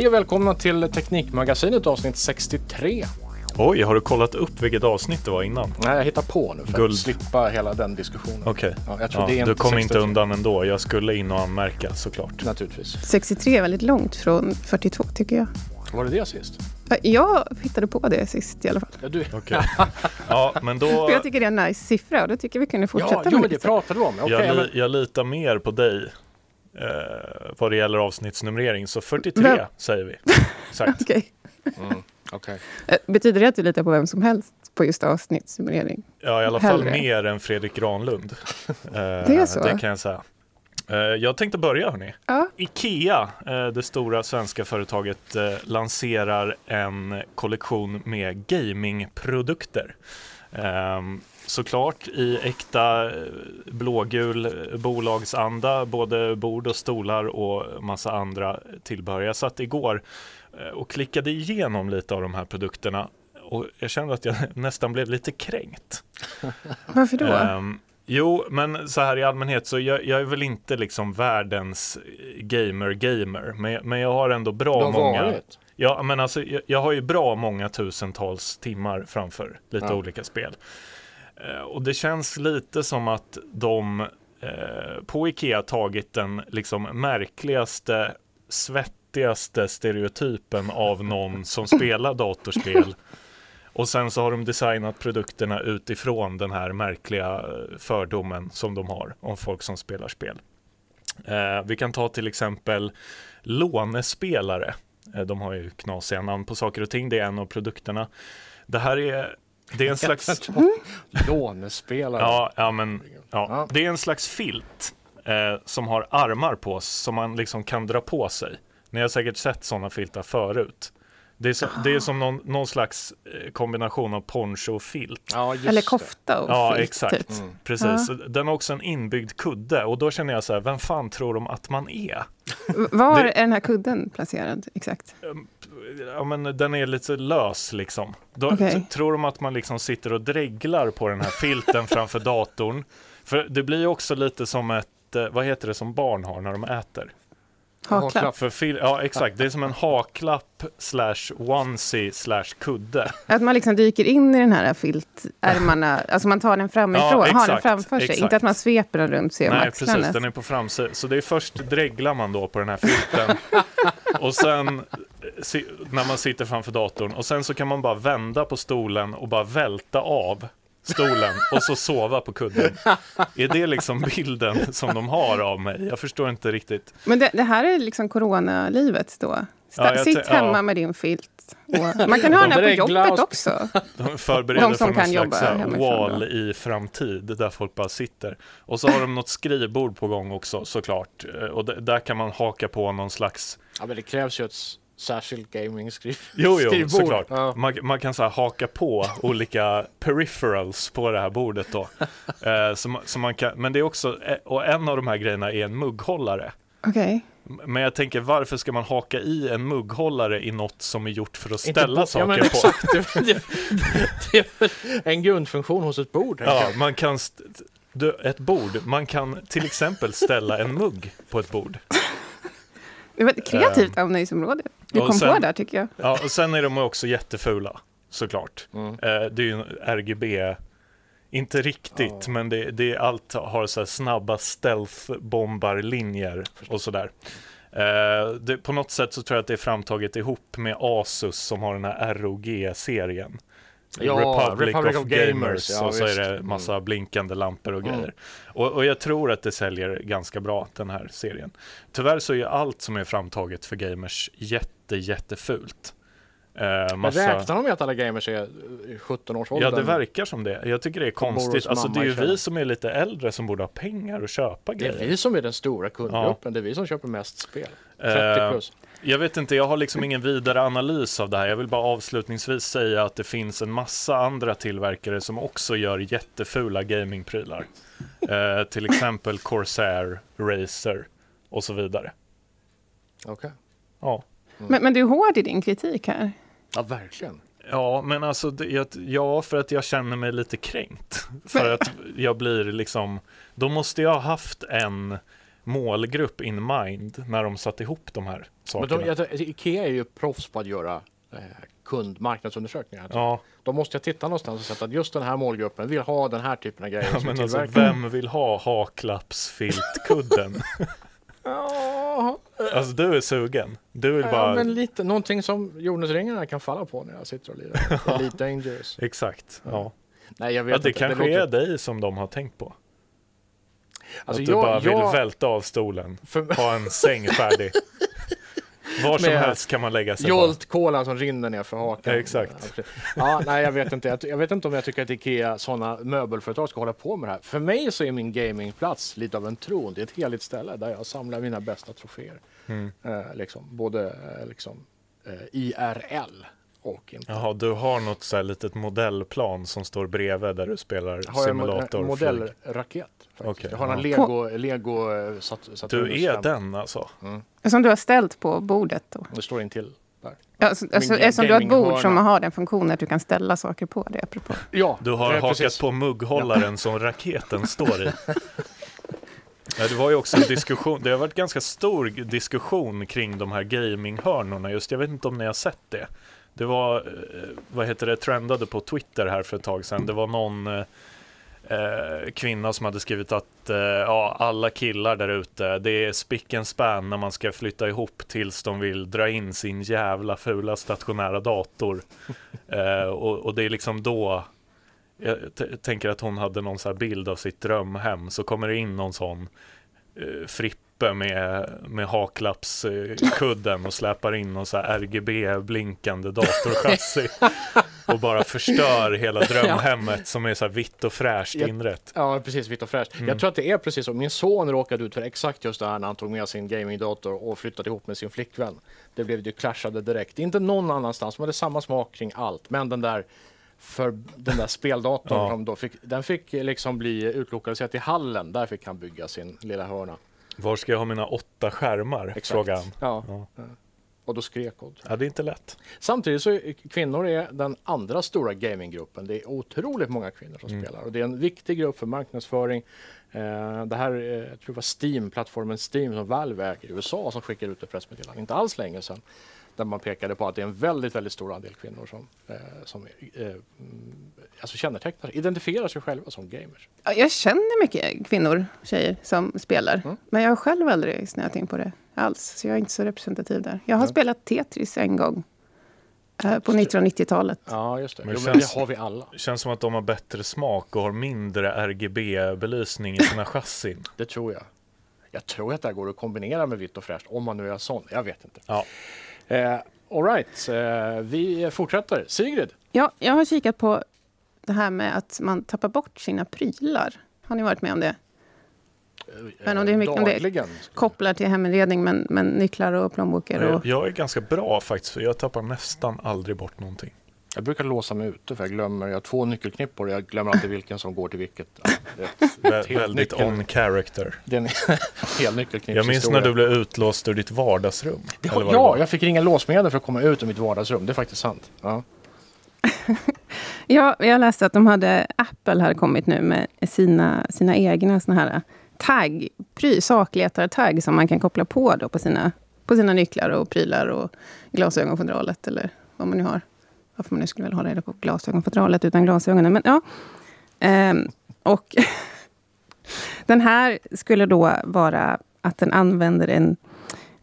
Hej och välkomna till Teknikmagasinet avsnitt 63. Oj, har du kollat upp vilket avsnitt det var innan? Nej, jag hittar på nu för Guld. att slippa hela den diskussionen. Okej. Ja, jag tror Ja, är du kom inte 63. undan ändå. Jag skulle in och anmärka såklart. Naturligtvis. 63 är väldigt långt från 42 tycker jag. Var det det sist? Ja, Jag hittade på det sist i alla fall. Ja, du... Okej. Ja, men då... För jag tycker det är en nice siffra och då tycker vi kunde fortsätta ja, jo, med men det lite. pratade vi om. Okej, jag, li- jag litar mer på dig eh, vad det gäller avsnittsnumrering. Så 43 Vem? säger vi. Exakt. Okej. Mm, okej. Eh, Betyder det att du litar på vem som helst på just avsnittssummering? Ja, i alla fall Hellre. mer än Fredrik Granlund. Eh, Det är så? Det kan jag säga. Eh, jag tänkte börja hörni. Ja. Ikea, det stora svenska företaget, lanserar en kollektion med gamingprodukter. Såklart i äkta eh, blågul eh, bolagsanda, både bord och stolar och massa andra tillbehör. Jag satt igår eh, och klickade igenom lite av de här produkterna och jag kände att jag nästan blev lite kränkt. Varför då? Ehm, jo, men så här i allmänhet så jag, jag är väl inte liksom världens gamer-gamer, men, men jag har ändå bra har många. varit. Ja, men alltså jag, jag har ju bra många tusentals timmar framför lite Ja. olika spel. Eh, och det känns lite som att de eh, på Ikea tagit den liksom märkligaste, svettigaste stereotypen av någon som spelar datorspel. Och sen så har de designat produkterna utifrån den här märkliga eh, fördomen som de har om folk som spelar spel. Eh, vi kan ta till exempel lånespelare. Eh, de har ju knasiga namn på saker och ting. Det är en av produkterna. Det här är, det är en slags... Lånespelare. Ja, ja, men, ja. Det är en slags filt eh, som har armar på som man liksom kan dra på sig. Ni har säkert sett sådana filtar förut. Det är, så, det är som någon, någon slags eh, kombination av poncho och filt. Ja, just Eller kofta och Ja, filt, exakt. Typ. Mm. Precis. Den har också en inbyggd kudde och då känner jag så här, vem fan tror de att man är? Var Det- är den här kudden placerad exakt? Ja, men den är lite lös liksom. Då, t- Tror de att man liksom sitter och dreglar på den här filten framför datorn? För det blir ju också lite som ett, eh, vad heter det som barn har när de äter? Haklapp? För fil- ja, exakt. Det är som en haklapp slash onesie slash kudde. Att man liksom dyker in i den här filtärmarna, alltså man tar den framifrån, Ja, har den exakt, framför sig. exakt. Inte att man sveper den runt sig om Nej, axlarna. precis. Den är på framsidan. Så det är först dreglar man då på den här filten. och sen när man sitter framför datorn. Och sen så kan man bara vända på stolen och bara välta av stolen och så sova på kudden. Är det liksom bilden som de har av mig? Jag förstår inte riktigt. Men det, det här är liksom coronalivet då? Sta- Ja, Sitt hemma ja. med din filt. Och man kan ha den här på jobbet och- också. De förbereder De som för kan någon slags hemifrån wall då. i framtid där folk bara sitter. Och så har de något skrivbord på gång också såklart. Eh, Och där kan man haka på någon slags Ja, men det krävs ju ett särskilt gaming-skriv. Jo, jo, såklart. Ja. Man, man kan så här haka på olika peripherals på det här bordet då. Eh, så, man- så man kan, men det är också, eh, och en av de här grejerna är en mugghållare. Okej. Men jag tänker, varför ska man haka i en mugghållare i något som är gjort för att Inte ställa bo- saker ja, på? Exakt, det, det, det är en grundfunktion hos ett bord. Ja, jag. man kan, st- du, ett bord, man kan till exempel ställa en mugg på ett bord. Det var ett kreativt. Du Ehm. och kom sen- på där tycker jag. Ja, och sen är de också jättefula, såklart. Mm. Eh, det är ju en RGB, inte riktigt, Ja. men det, det är allt har så här snabba stealth-bombarlinjer och sådär. Eh, det, på något sätt så tror jag att det är framtaget ihop med Asus som har den här ROG-serien. Ja, Republic, Republic of of Gamers, Gamers, ja, och så visst. är det massa blinkande lampor och Mm. grejer. Och, och jag tror att det säljer ganska bra den här serien. Tyvärr så är ju allt som är framtaget för gamers jätte, jättefult. Eh, massa... räknar de med att alla gamers är i 17-årsåldern? Ja, det verkar som det. Jag tycker det är konstigt. Alltså, det är ju vi som är lite äldre som borde ha pengar att köpa Det är grejer. vi som är den stora kundgruppen. Det är vi som köper mest spel. 30 Eh, plus. Jag vet inte, jag har liksom ingen vidare analys av det här. Jag vill bara avslutningsvis säga att det finns en massa andra tillverkare som också gör jättefula gamingprylar. Eh, till exempel Corsair, Razer och så vidare. Okej. Ja. Men, men du är hård i din kritik här. Ja, verkligen. Ja, men alltså, ja, för att jag känner mig lite kränkt. För att jag blir liksom, då måste jag ha haft en målgrupp in mind när de satte ihop de här Men sakerna. de, jag, Ikea är ju proffs på att göra eh, kundmarknadsundersökningar. ja, De måste jag titta någonstans och sätta att just den här målgruppen vill ha den här typen av grejer ja, men alltså, vem vill ha haklappsfiltkudden? Ja, alltså du är sugen. Du vill ja, bara... men lite, någonting som jordnätsringarna kan falla på när jag sitter och lirar. Elite Dangerous. Exakt. Ja. Nej, jag vet Ja, det inte. kanske låter- är dig som de har tänkt på. Alltså, att du jag- bara vill jag- välta av stolen, För, ha en säng färdig. Var som Med helst kan man lägga sig. Jolt-kolan som rinner ner för hakan. Ja, exakt. Ja, nej, jag vet inte. Jag, jag vet inte om jag tycker att Ikea, sådana möbelföretag, ska hålla på med det här. För mig så är min gamingplats lite av en tron. Det är ett heligt ställe där jag samlar mina bästa troféer. Mm. Eh, liksom, både eh, liksom, eh, IRL och inte. Jaha, du har något så här litet modellplan som står bredvid där du spelar Jag har en simulator. en flyg. modellraket. Okej, jag har en ja. Lego, Lego eh, sat, Du är den alltså? Som du har ställt på bordet då? Det står intill där. Ja, Alltså, alltså, eftersom du har ett bord som har den funktionen att du kan ställa saker på det. Apropå. Ja, Du har hakat precis. på mugghållaren som raketen står i. Ja, det var ju också en diskussion, det har varit ganska stor diskussion kring de här gaminghörnorna just, jag vet inte om ni har sett det. Det var, eh, vad heter det, trendade på Twitter här för ett tag sedan. Det var någon eh, eh, kvinna som hade skrivit att eh, ja, alla killar där ute, det är spick and span när man ska flytta ihop tills de vill dra in sin jävla fula stationära dator. Eh, och, och det är liksom då jag tänker att hon hade någon så här bild av sitt drömhem, så kommer det in någon sån eh, frippe med, med haklappskudden och släpar in någon så här RGB-blinkande datorchassi och bara förstör hela drömhemmet som är så här vitt och fräscht Jag- inrett. Ja, precis. Vitt och fräscht. Mm. Jag tror att det är precis så. Min son råkade ut för exakt just det här när han tog med sin gamingdator och flyttade ihop med sin flickvän. Det blev ju clashade direkt. Inte någon annanstans. De hade samma smak kring allt. Men den där för den där speldatorn, Ja. som då fick, den fick liksom bli utlokaliserad till hallen. Där fick han bygga sin lilla hörna. Var ska jag ha mina åtta skärmar? Exakt. Frågar han. Ja. Ja. Och då skrek hon. Ja, det är inte lätt. Samtidigt så är kvinnor är den andra stora gaminggruppen. Det är otroligt många kvinnor som Mm. spelar och det är en viktig grupp för marknadsföring. Eh, det här, eh, jag tror det var Steam, plattformen Steam som Valve äger i USA som skickade ut ett pressmeddelande, inte alls länge sedan, där man pekade på att det är en väldigt, väldigt stor andel kvinnor som, eh, som eh, mm, alltså kännetecknar, identifierar sig själva som gamers. Ja, Jag känner mycket kvinnor, tjejer, som spelar. Mm. Men jag har själv aldrig snöat in på det alls. Så jag är inte så representativ där. Jag har Ja. spelat Tetris en gång. eh, På 1990-talet. Ja, just det. Men Jo, det men känns- det har vi alla. Det känns som att de har bättre smak och har mindre RGB-belysning i sina chassin. Det tror jag. Jag tror att det här går att kombinera med vitt och fräscht om man nu är sån. Jag vet inte. Ja. Eh, all right, eh, vi fortsätter. Sigrid, Ja, jag har kikat på det här med att man tappar bort sina prylar. Har ni varit med om det? Men om det är mycket- om det. Kopplar till heminredning, men, men nycklar och plånböcker. Och... Jag, jag är ganska bra faktiskt, för jag tappar nästan aldrig bort någonting. Jag brukar låsa mig ute för jag glömmer. Jag har två nyckelknippor och jag glömmer alltid vilken som går till vilket. Ja, ett- Vä- ett helt väldigt nyckel- on character. Det är en hel nyckelknippshistoria. Jag minns när du blev utlåst ur ditt vardagsrum. Det ja, var. jag fick ringa låsmedel för att komma ut ur mitt vardagsrum. Det är faktiskt sant. Ja. Ja, jag läste att de hade, Apple hade kommit nu med sina, sina egna såna här tagg, pry, sakletar-tagg som man kan koppla på då på sina, på sina nycklar och prylar och glasögonfodralet eller vad man nu har. Varför man nu skulle hålla ha reda på glasögonfodralet utan glasögonen. Men ja. Ehm, och den här skulle då vara att den använder en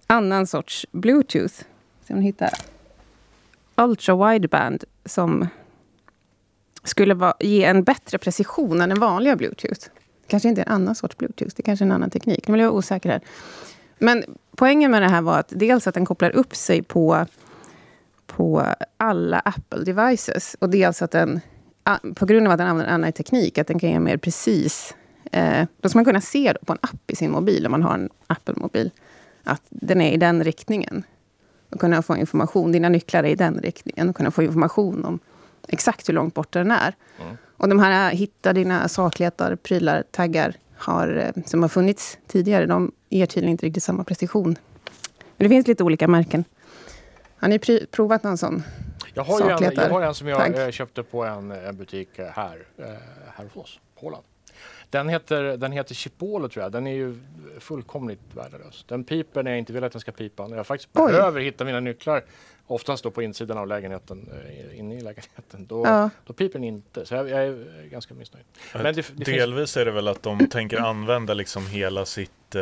annan sorts bluetooth. Så man hittar ultra wideband som skulle va, ge en bättre precision än den vanliga bluetooth. kanske inte är en annan sorts bluetooth, det kanske är en annan teknik. Nu blir jag osäker här. Men poängen med det här var att dels att den kopplar upp sig på, på alla Apple devices och dels att den, på grund av att den använder annan teknik, att den kan ge mer precis... Eh, då ska man kunna se på en app i sin mobil, om man har en Apple-mobil, att den är i den riktningen. Och kunna få information, dina nycklar är i den riktningen, och kunna få information om exakt hur långt bort den är. Mm. Och de här hitta dina sakletar, prylar, taggar har, eh, som har funnits tidigare, de ger tydligen inte riktigt samma precision. Men det finns lite olika märken. Har ni provat någon sån? Jag, har en, jag har en som jag Tack. eh, köpte på en, en butik eh, här, eh, här hos oss, Åland. Den heter, den heter Chipolo tror jag. Den är ju fullkomligt värdelös. Den piper när jag inte vill att den ska pipa. När jag faktiskt Oj. behöver hitta mina nycklar, oftast då på insidan av lägenheten, eh, inne i lägenheten, då, Ja. då piper den inte. Så jag, jag är ganska missnöjd. Men det, det finns, Delvis är det väl att de tänker använda liksom hela sitt eh,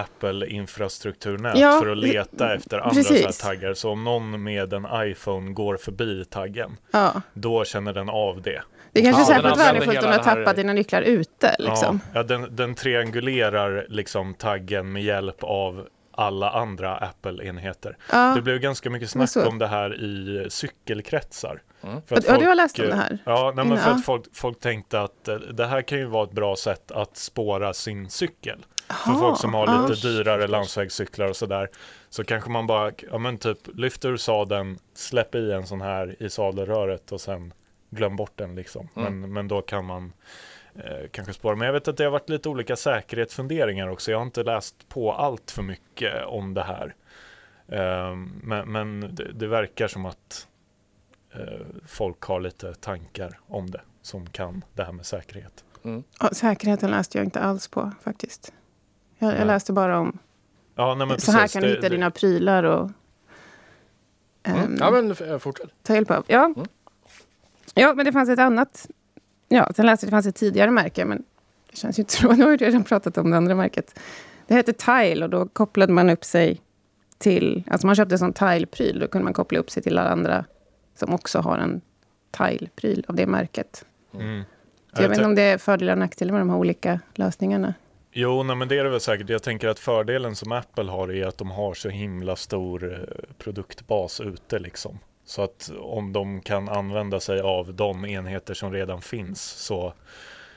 Apple-infrastrukturnät Ja, för att leta efter andra precis. så här taggar. Så om någon med en iPhone går förbi taggen, Ja. då känner den av det. Det är kanske Ja, är särskilt värdefullt om du har det här- tappat dina nycklar ute. Liksom. Ja, ja den, den triangulerar liksom taggen med hjälp av alla andra Apple-enheter. Ja. Det blev ganska mycket snack om det här i cykelkretsar. Mm. För att Ja, du har folk, läst om eh, det här? Ja, nej, men för att folk, folk tänkte att eh, det här kan ju vara ett bra sätt att spåra sin cykel. För Jaha, folk som har lite dyrare landsvägscyklar och sådär. Så kanske man bara, ja men typ lyfter ur sadeln, släpp i en sån här i sadelröret och sen glöm bort den liksom. Mm. Men, men då kan man eh, kanske spåra. Men jag vet att det har varit lite olika säkerhetsfunderingar också. Jag har inte läst på allt för mycket om det här. Ehm, men men det, det verkar som att eh, folk har lite tankar om det som kan det här med säkerhet. Mm. Säkerheten läste jag inte alls på faktiskt. Jag, jag läste bara om Ja, nej, men så här precis. kan du hitta det- dina prylar och ehm, Mm. Ja, men fortsätt. ta hjälp av. Ja. Mm. ja, men det fanns ett annat. Ja, sen läste jag att det fanns ett tidigare märke, men det känns ju inte så. Nu har jag redan pratat om det andra märket. Det hette Tile och då kopplade man upp sig till, alltså man köpte en sån Tile-pryl, då kunde man koppla upp sig till alla andra som också har en Tile-pryl av det märket. Mm. Så jag vet inte om det är fördelar och nackdelar med de här olika lösningarna. Jo, nej, men det är det väl säkert. Jag tänker att fördelen som Apple har är att de har så himla stor eh, produktbas ute liksom. Så att om de kan använda sig av de enheter som redan finns så,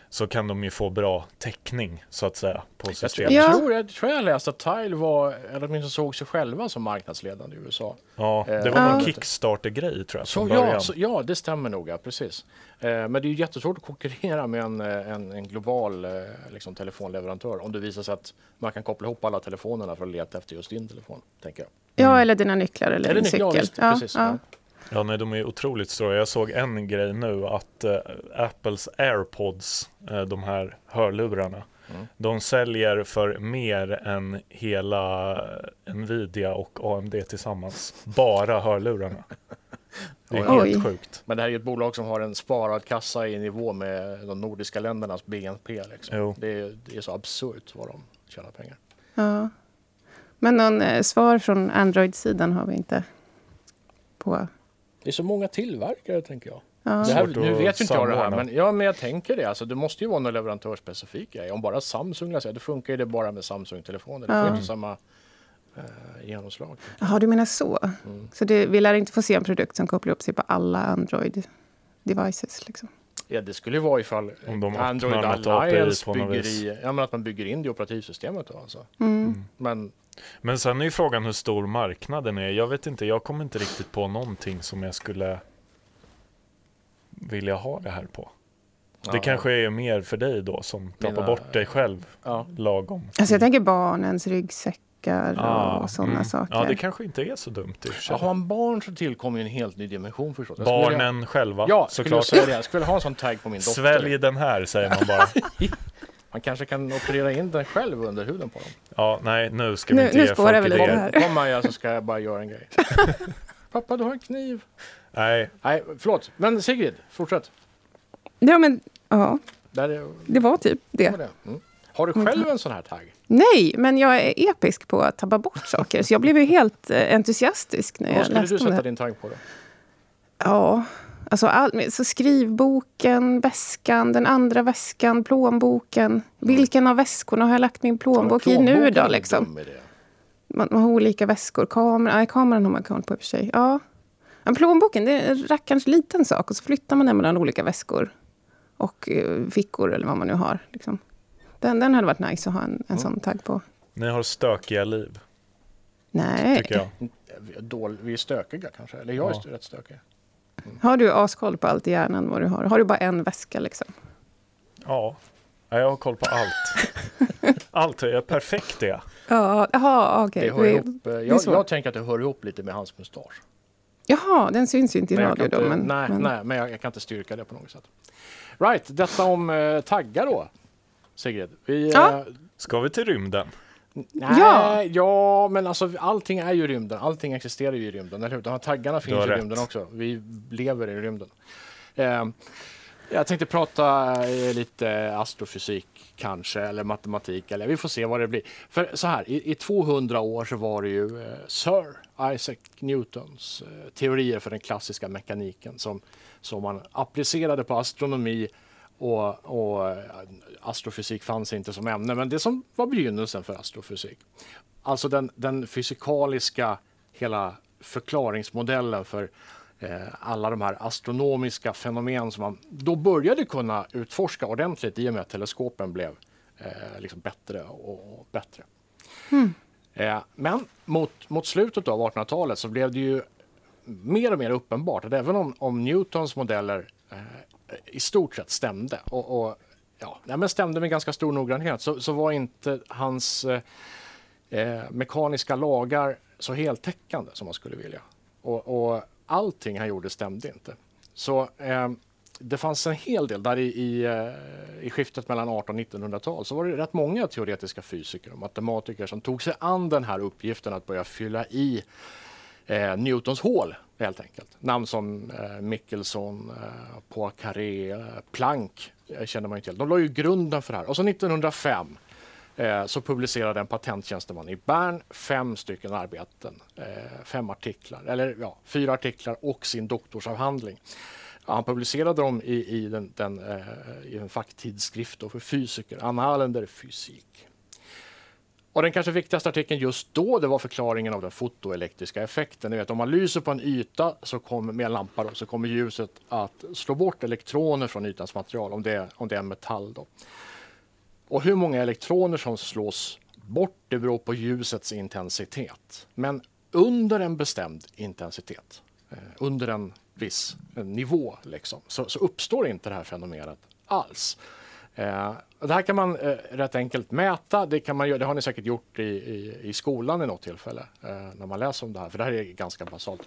så kan de ju få bra täckning så att säga på systemet. jag, Ja. tror, jag tror jag läste att Tile var, eller åtminstone såg sig själva som marknadsledande i USA. Ja, det var Ja. någon Kickstarter-grej tror jag Så, ja, så, ja, det stämmer nog. Ja, precis. Eh, men det är ju jättesvårt att konkurrera med en, eh, en, en global eh, liksom, telefonleverantör om det visar sig att man kan koppla ihop alla telefonerna för att leta efter just din telefon. Tänker jag. Ja, Mm. eller dina nycklar eller, Eller din nycklar, ja, cykel. ja, precis, ja. ja. Ja, nej, de är otroligt stora. Jag såg en grej nu att eh, Apples AirPods, eh, de här hörlurarna, Mm. de säljer för mer än hela Nvidia och AMD tillsammans. Bara hörlurarna. Det är Oj. helt sjukt. Men det här är ju ett bolag som har en sparad kassa i nivå med de nordiska ländernas BNP. Liksom. Det, är, det är så absurt vad de tjänar pengar. Ja. Men någon eh, svar från Android-sidan har vi inte på. Det är så många tillverkare tänker jag. Ja. Det här, nu vet ju inte jag det här, men, ja, men jag tänker det. Alltså, det måste ju vara någon leverantörsspecifik grej. Om bara Samsung läser, då funkar ju det bara med Samsung-telefoner. Det får Ja. ju inte samma eh, genomslag. Jaha, du menar så. Mm. Så det, vi lär inte få se en produkt som kopplar upp sig på alla Android-devices? Liksom. Ja, det skulle ju vara ifall Om de Android Alliance bygger i, ja, men att man bygger in det i operativsystemet. Då, alltså. Mm. Men Men sen är ju frågan hur stor marknaden är. Jag vet inte, jag kommer inte riktigt på någonting som jag skulle vilja ha det här på. Det ja, kanske är mer för dig då som tappar Mina- bort dig själv Ja. lagom. Alltså jag tänker barnens ryggsäckar Ah, och sådana mm. saker. Ja, det kanske inte är så dumt i och för sig. Ja, har man barn så tillkommer ju en helt ny dimension förstås. Jag skulle Barnen själva, Ja, skulle jag såklart. säga det. Jag skulle ha en sån tag på min dotter. Svälj den här, säger man bara. Man kanske kan operera in den själv under huden på dem. Ja, nej, nu ska vi Nu- inte nu ge spårar folk idéer. här. Kom Maja så ska jag bara göra en grej. Pappa, du har en kniv. Nej, Nej, förlåt. Men Sigrid, fortsätt. Ja, men ja, Där är, det var typ det det. var det. Mm. Har du själv en sån här tagg? Nej, men jag är episk på att tappa bort saker. Så jag blev ju helt eh, entusiastisk när Vad jag skulle läste du om det sätta här. din tagg på då? Ja, alltså all, så skrivboken, väskan, den andra väskan, plånboken. Vilken av väskorna har jag lagt min plånbok i nu då? Liksom? Man, man har olika väskor. Kameran, nej, kameran har man koll på i och för sig. Ja. Men plånboken, det är en rackarns liten sak. Och så flyttar man den mellan olika väskor. Och eh, fickor eller vad man nu har. Liksom. Den, den hade varit nice att ha en, en sån tagg på. ni har stökiga liv, Nej. tycker jag. Vi är, dål- vi är stökiga kanske, eller jag är Ja. rätt stökig. Har du askoll på allt i hjärnan vad du har? Har du bara en väska liksom? Ja, Ja, jag har koll på allt. Allt är perfekt det. Ja. Det hör ihop, eh, är jag, jag tänker att det hör ihop lite med hans mustasch. Jaha, den syns ju inte i Men jag radio kan då. inte, Men, nej, men, nej, men jag, jag kan inte styrka det på något sätt. Right, detta om eh, taggar då, Sigrid. Vi, Ja. eh, Ska vi till rymden? Nej, Ja. ja. men alltså allting är ju rymden. Allting existerar ju i rymden, eller hur? De här taggarna finns i rätt. rymden också. Vi lever i rymden. Eh, jag tänkte prata eh, lite astrofysik kanske, eller matematik, eller vi får se vad det blir. För så här, i, i 200 år så var det ju eh, Sir Isaac Newtons eh, teorier för den klassiska mekaniken som, som man applicerade på astronomi och, och eh, astrofysik fanns inte som ämne, men det som var begynnelsen för astrofysik. Alltså den, den fysikaliska hela förklaringsmodellen för eh, alla de här astronomiska fenomen som man då började kunna utforska ordentligt i och med att teleskopen blev eh, liksom bättre och, och bättre. Eh, men mot, mot slutet av 1800-talet så blev det ju mer och mer uppenbart att även om, om Newtons modeller eh, i stort sett stämde och, och ja, nej, men stämde med ganska stor noggrannhet så, så var inte hans eh, eh, mekaniska lagar så heltäckande som man skulle vilja. Och, och allting han gjorde stämde inte. Så eh, det fanns en hel del där i, i, eh, i skiftet mellan 18 och 1900-tal så var det rätt många teoretiska fysiker och matematiker som tog sig an den här uppgiften att börja fylla i eh, Newtons hål helt enkelt. Namn som eh, Michelson, eh, Poincaré, eh, Planck eh, känner man ju till. De la ju grunden för det här. Och så 1905 eh, så publicerade en patenttjänsteman i Bern fem stycken arbeten, eh, fem artiklar, eller ja, fyra artiklar och sin doktorsavhandling. Han publicerade dem i, i, den, den, eh, i en facktidskrift för fysiker, Annalen der Physik. Och den kanske viktigaste artikeln just då, det var förklaringen av den fotoelektriska effekten. Ni vet, om man lyser på en yta så kommer, med en lampa då, så kommer ljuset att slå bort elektroner från ytans material, om det, är- om det är en metall. Då. Och hur många elektroner som slås bort, det beror på ljusets intensitet. Men under en bestämd intensitet, eh, under en viss nivå, liksom, så, så uppstår inte det här fenomenet alls. Eh, det här kan man eh, rätt enkelt mäta. Det, kan man det har ni säkert gjort i, i, i skolan i något tillfälle eh, när man läser om det här, för det här är ganska basalt.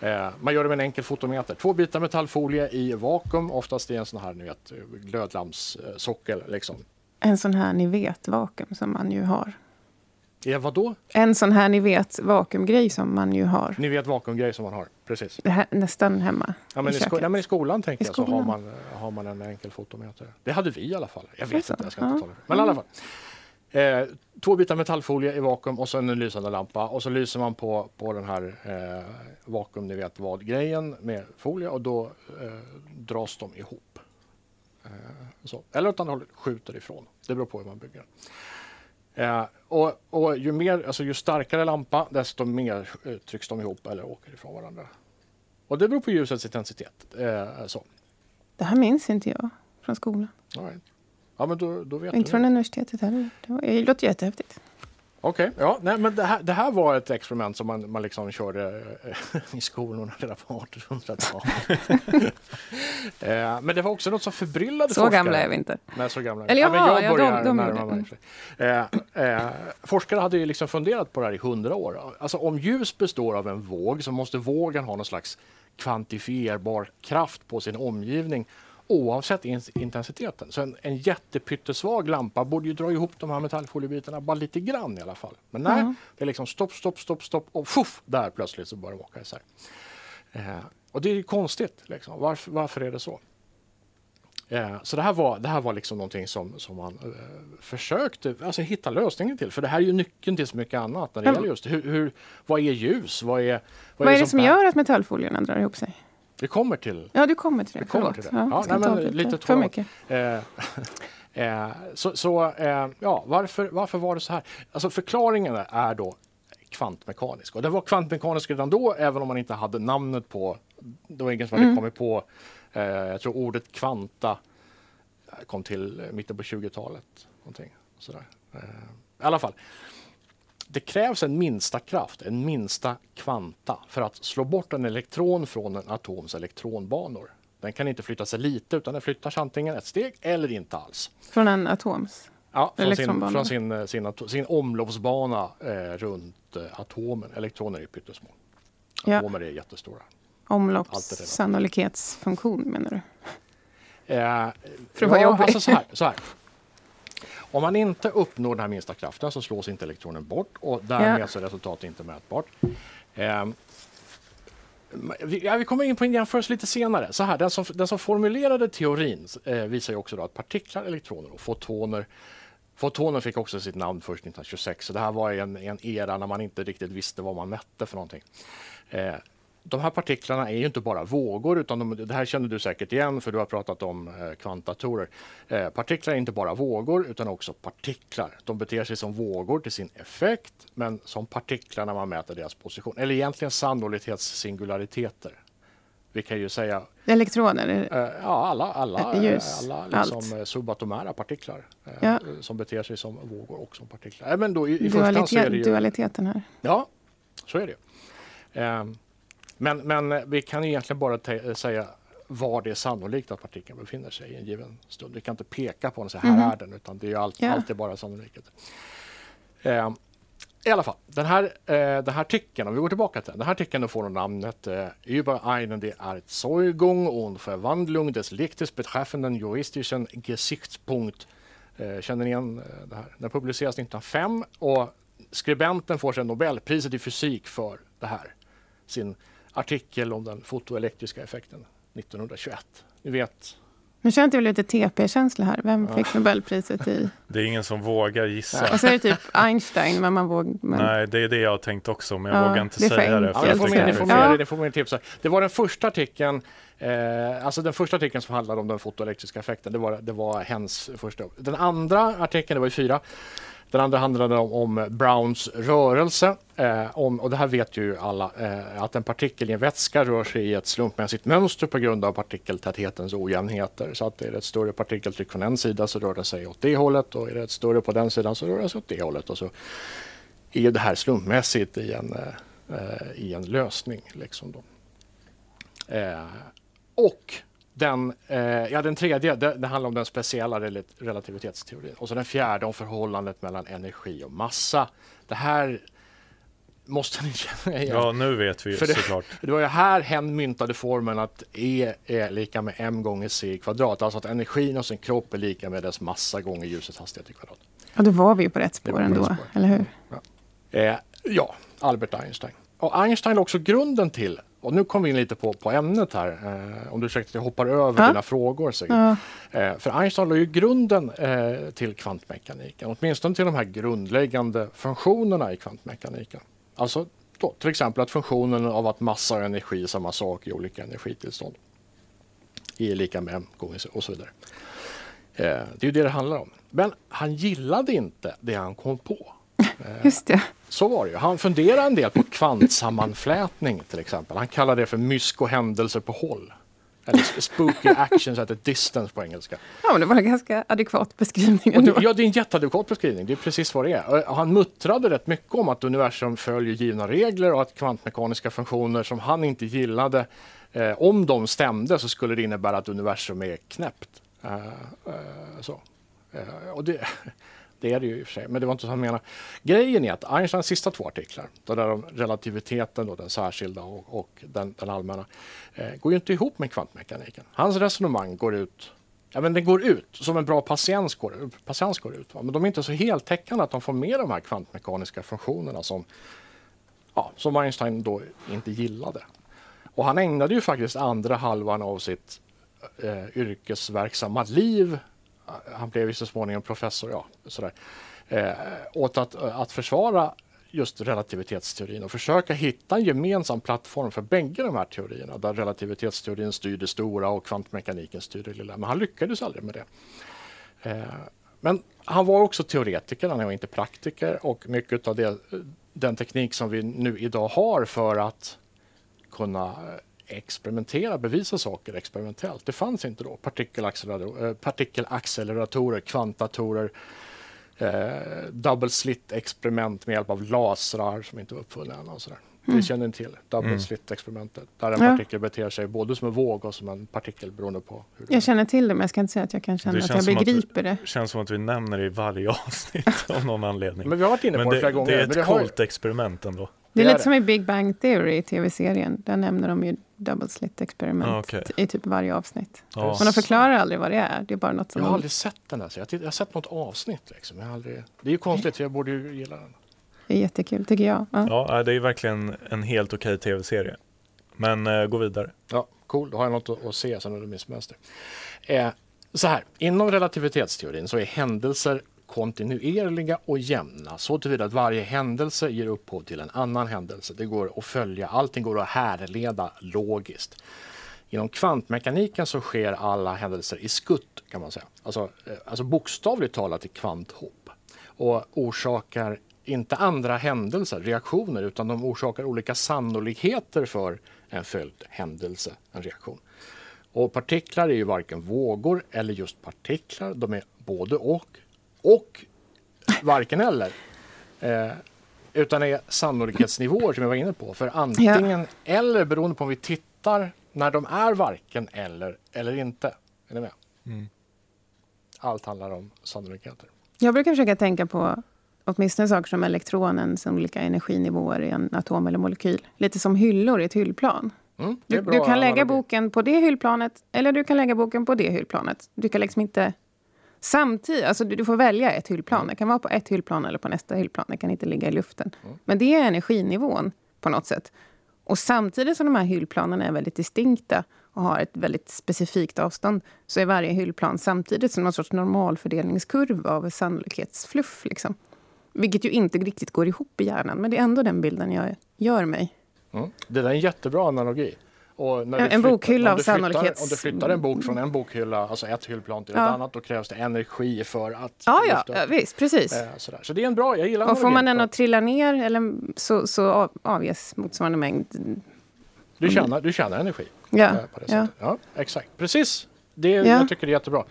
Eh, man gör det med en enkel fotometer. Två bitar metallfolie i vakuum, oftast i en sån här ni vet, eh, glödlampssockel. Liksom. En sån här ni vet vakuum som man ju har. Ja, vadå? En sån här ni vet vakuumgrej som man ju har. Ni vet vakuumgrej som man har, precis. Det här, nästan hemma Ja, men i sko- ja, men I skolan tänker I jag så har skolan. man, har man en enkel fotometer. Det hade vi i alla fall. Jag vet inte, jag ska inte ja. tala för. Men i alla fall. Eh, två bitar metallfolie i vakuum och sen en lysande lampa och så lyser man på, på den här eh, vakuum, ni vet vad, grejen med folie och då eh, dras de ihop. Eh, så. Eller åt andra hållet, skjuter ifrån. Det beror på hur man bygger. Eh, och, och ju, mer, alltså ju starkare lampa, desto mer eh, trycks de ihop eller åker ifrån varandra. Och det beror på ljusets intensitet. Eh, så. Det här minns inte jag från skolan. All right. Ja, men då, då vet Inte du. från universitetet heller. Det låter jättehäftigt. Okej, ja, nej, men det här, det här var ett experiment som man, man liksom körde eh, i skolorna redan på 1800-talet. eh, men det var också något som förbryllade Så forskare. gamla är vi inte. Nej, så gamla. Eller ja, jaha, jag ja, de- börjar de närma gjorde mig. det. Eh, eh, forskare hade ju liksom funderat på det här i hundra år. Alltså om ljus består av en våg så måste vågen ha någon slags kvantifierbar kraft på sin omgivning oavsett in- intensiteten. Så en, en jättepyttesvag lampa borde ju dra ihop de här metallfoliebitarna bara lite grann i alla fall. Men nej, Ja. det är liksom stopp, stopp, stopp, stopp och fuff, där plötsligt så börjar de åka isär. Eh, och det är ju konstigt. Liksom. Varför, varför är det så? Eh, så det här var, det här var liksom någonting som, som man eh, försökte alltså, hitta lösningen till. För det här är ju nyckeln till så mycket annat när det Men- gäller just hur, hur, vad är ljus? Vad är, Vad är det som bär- gör att metallfolierna drar ihop sig? Vi kommer till Ja, du kommer till det. Vi kommer till det. Ja, Ja, nej, men lite för mycket. Eh, eh, så så eh, ja, varför, varför var det så här? Alltså förklaringen är då kvantmekanisk. Och den var kvantmekanisk redan då, även om man inte hade namnet på... Det var ingen som hade Mm. kommit på... Eh, jag tror ordet kvanta eh, kom till mitten på 20-talet. Någonting, sådär. Eh, I alla fall. Det krävs en minsta kraft, en minsta kvanta, för att slå bort en elektron från en atoms elektronbanor. Den kan inte flytta sig lite, utan den flyttar sig antingen ett steg eller inte alls. Från en atoms. Ja, från sin, från sin, eh, sin, sin omloppsbana eh, runt eh, atomen. Elektroner är pyttesmå. Ja. Atomer är jättestora. Omloppssannolikhetsfunktion menar du? Eh, För att vara jobbig. Alltså så här, så här. Om man inte uppnår den här minsta kraften så slås inte elektronen bort och därmed Ja. så är resultatet inte mätbart. Eh, vi, ja, vi kommer in på en jämförelse lite senare. Så här, den, som, den som formulerade teorin eh, visar ju också att partiklar, elektroner och fotoner Fotoner fick också sitt namn först 1926, så det här var en, en era när man inte riktigt visste vad man mätte för någonting. Eh, de här partiklarna är ju inte bara vågor, utan de, det här känner du säkert igen för du har pratat om eh, kvantdatorer. Eh, partiklar är inte bara vågor utan också partiklar. De beter sig som vågor till sin effekt, men som partiklar när man mäter deras position. Eller egentligen sannolikhetssingulariteten. Vi kan ju säga Elektroner? är- eh, ja, alla, alla, Eh, ljus, alla liksom, allt. eh, subatomära partiklar eh, Ja. som beter sig som vågor och som partiklar. Eh, men då, i, i första hand så är Dualitet, det ju, dualiteten här. Ja, så är det. Ehm, men, men eh, vi kan egentligen bara te- säga var det är sannolikt att partikeln befinner sig i en given stund. Vi kan inte peka på den så här Mhm. är den, utan det är ju allt, Ja. alltid bara sannolikhet. Ehm, I alla fall, den här, eh, den här artikeln, om vi går tillbaka till den. Den här artikeln får namnet eh, Über einen die Erzeugung und Verwandlung des Lichtes betreffenden juristischen Gesichtspunkt. Eh, känner ni igen eh, det här? Den publiceras 1905 och skribenten får sedan Nobelpriset i fysik för det här. Sin artikel om den fotoelektriska effekten 1921. Ni vet, Nu känner jag lite TP-känsla här. Vem fick Nobelpriset i... Det är ingen som vågar gissa. Och så är det typ Einstein, men man vågar... Men... Nej, det är det jag har tänkt också, men jag Ja, vågar inte det för säga det. enkelt. Ja, det får man, det det är får fel. man, det får man tipsa. Det var den första artikeln, eh, alltså den första artikeln som handlade om den fotoelektriska effekten. Det var, det var hens första. Den andra artikeln, det var ju fyra. Den andra handlade om, om Browns rörelse. Eh, om, och det här vet ju alla, eh, att en partikel i en vätska rör sig i ett slumpmässigt mönster på grund av partikeltäthetens ojämnheter. Så att är det ett större partikeltryck från en sida så rör det sig åt det hållet och är det ett större på den sidan så rör det sig åt det hållet. Och så är ju det här slumpmässigt i en, eh, eh, i en lösning. Liksom då. Eh, och den, eh, ja, den tredje, det, det handlar om den speciella rel- relativitetsteorin. Och så den fjärde om förhållandet mellan energi och massa. Det här måste ni känna igen. Ja, nu vet vi ju För det- såklart. Det var ju här hen myntade formeln att E är lika med m gånger c i kvadrat. Alltså att energin hos en kropp är lika med dess massa gånger ljusets hastighet i kvadrat. Och då var vi ju på rätt spår ändå, rätt spår. eller hur? Eh, ja, Albert Einstein. Och Einstein är också grunden till, och nu kommer vi in lite på, på ämnet här, eh, om du ursäktar att jag hoppar över Ja. dina frågor. Ja. Eh, för Einstein la ju grunden eh, till kvantmekaniken, åtminstone till de här grundläggande funktionerna i kvantmekaniken. Alltså då, till exempel att funktionen av att massa och energi är samma sak i olika energitillstånd. E är lika med m gånger c och så vidare. Eh, det är ju det det handlar om. Men han gillade inte det han kom på. Just det. Så var det ju. Han funderade en del på kvantsammanflätning till exempel. Han kallade det för mysko-händelser på håll. Eller spooky actions at a distance på engelska. Ja, men det var en ganska adekvat beskrivning det, ja, det är en jätteadekvat beskrivning. Det är precis vad det är. Och Han muttrade rätt mycket om att universum följer givna regler och att kvantmekaniska funktioner som han inte gillade, eh, om de stämde så skulle det innebära att universum är knäppt. Eh, eh, så. Eh, och det, det är det ju i och för sig, men det var inte så han menade. Grejen är att Einsteins sista två artiklar, den där om relativiteten, då, den särskilda och, och den, den allmänna, eh, går ju inte ihop med kvantmekaniken. Hans resonemang går ut Ja, men den går ut som en bra patiens går, patiens går ut. Va? Men de är inte så heltäckande att de får med de här kvantmekaniska funktionerna som, ja, som Einstein då inte gillade. Och han ägnade ju faktiskt andra halvan av sitt eh, yrkesverksamma liv, han blev ju så småningom professor, ja, sådär, eh, åt att, eh, att försvara just relativitetsteorin och försöka hitta en gemensam plattform för bägge de här teorierna där relativitetsteorin styr det stora och kvantmekaniken styr det lilla. Men han lyckades aldrig med det. Eh, Men han var också teoretiker, han var inte praktiker och mycket av det, eh, den teknik som vi nu idag har för att kunna eh, experimentera, bevisa saker experimentellt. Det fanns inte då. Partikelacceleratorer, eh, partikelacceleratorer kvantdatorer, eh, double slit experiment med hjälp av lasrar som inte var uppfunna än. Och sådär. Det känner ni till, double Mm. Där en Ja. partikel beter sig både som en våg och som en partikel beroende på hur Jag känner till det, men jag ska inte säga att jag kan känna Det att jag som att- begriper det. känns som att vi nämner det i varje avsnitt av någon anledning. Men vi har varit inne på Men det, det, flera gånger. det är ett det har, coolt experiment ändå. Det är Det är lite det. som i Big Bang Theory, tv-serien. Där nämner de ju double slit experiment Ah, okej. i typ varje avsnitt. Ja. Men de förklarar aldrig vad det är. Det är bara något som... Jag har aldrig sett den där. Jag, har sett något avsnitt. Liksom. Jag har aldrig... Det är ju konstigt, för jag borde ju gilla den. Det är jättekul, tycker jag. Ja. Ja, det är verkligen en helt okej tv-serie. Men eh, gå vidare. Ja, cool. Då har jag något att, att se sen under min semester. Eh, så här, inom relativitetsteorin så är händelser kontinuerliga och jämna så tillvida att varje händelse ger upphov till en annan händelse. Det går att följa, allting går att härleda logiskt. Inom kvantmekaniken så sker alla händelser i skutt kan man säga. Alltså, eh, alltså bokstavligt talat i kvanthopp. Och orsakar inte andra händelser, reaktioner, utan de orsakar olika sannolikheter för en följd händelse, en reaktion. Och partiklar är ju varken vågor eller just partiklar. De är både och och varken eller. Eh, utan är sannolikhetsnivåer som jag var inne på. För antingen eller beroende på om vi tittar när de är varken eller eller inte. Är ni med? Mm. Allt handlar om sannolikheter. Jag brukar försöka tänka på åtminstone saker som elektronens olika energinivåer i en atom eller molekyl. Lite som hyllor i ett hyllplan. Mm, Du, du kan lägga boken på det hyllplanet eller du kan lägga boken på det hyllplanet. Du kan liksom inte samtidigt, alltså du, du får välja ett hyllplan. Mm. Det kan vara på ett hyllplan eller på nästa hyllplan. Det kan inte ligga i luften. Men det är energinivån på något sätt. Och samtidigt som de här hyllplanen är väldigt distinkta och har ett väldigt specifikt avstånd så är varje hyllplan samtidigt som någon sorts normalfördelningskurva av sannolikhetsfluff. Liksom. Vilket ju inte riktigt går ihop i hjärnan, men det är ändå den bilden jag gör mig. Mm. Det där är en jättebra analogi. En- en bokhylla om av flyttar- sannolikhets- Om du flyttar en bok från en bokhylla, alltså ett hyllplan till ett Ja. annat, då krävs det energi för att Ja, ja, ja visst, precis. Eh. Så det är en bra, jag gillar Och får man den att trilla ner eller så, så av- avges motsvarande mängd. Du tjänar, du tjänar energi. Ja, eh, På det ja. sättet. ja exakt. Precis. Det, Ja. Jag tycker det är jättebra.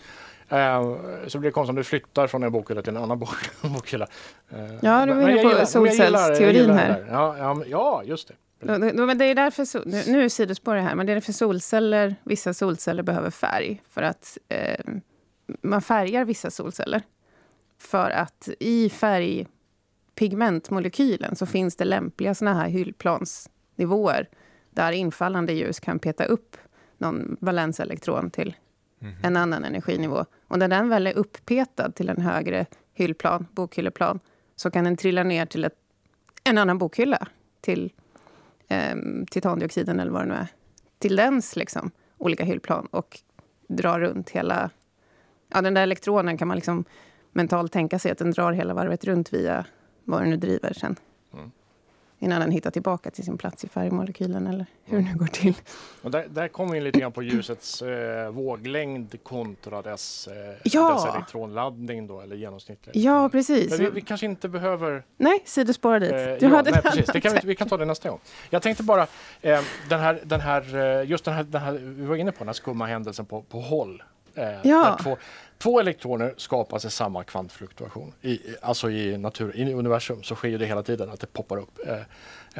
Eh, så blir det konstigt om du flyttar från en bokhylla till en annan bok, bokhylla. Eh, Ja, du var inne på solcellsteorin här. Ja, ja, just det. Men det är därför, nu nu är sidospår det här, men det är därför solceller, vissa solceller behöver färg. För att eh, man färgar vissa solceller. För att i färgpigmentmolekylen så finns det lämpliga såna här hyllplansnivåer där infallande ljus kan peta upp någon valenselektron till en annan energinivå. Och när den väl är upppetad till en högre hyllplan, bokhylleplan, så kan den trilla ner till ett, en annan bokhylla, till eh, titandioxiden eller vad det nu är, till dens liksom, olika hyllplan och drar runt hela... Ja, den där elektronen kan man liksom mentalt tänka sig att den drar hela varvet runt via vad den nu driver sen. Mm. Innan den hittar tillbaka till sin plats i färgmolekylen eller hur det nu går till. Och där, där kommer vi lite grann på ljusets eh, våglängd kontra dess, eh, Ja. dess elektronladdning då, eller. Ja, precis. Vi, vi kanske inte behöver... Nej, sidospåra dit. Eh, Du ja, hade nej, precis. Det kan vi, vi kan ta det nästa gång. Jag tänkte bara, eh, den här, den här, eh, just den här, den här, vi var inne på den här skumma händelsen på, på håll. Eh, Ja. två, två elektroner skapas i samma kvantfluktuation. I, alltså i, natur, i universum så sker det hela tiden att det poppar upp eh,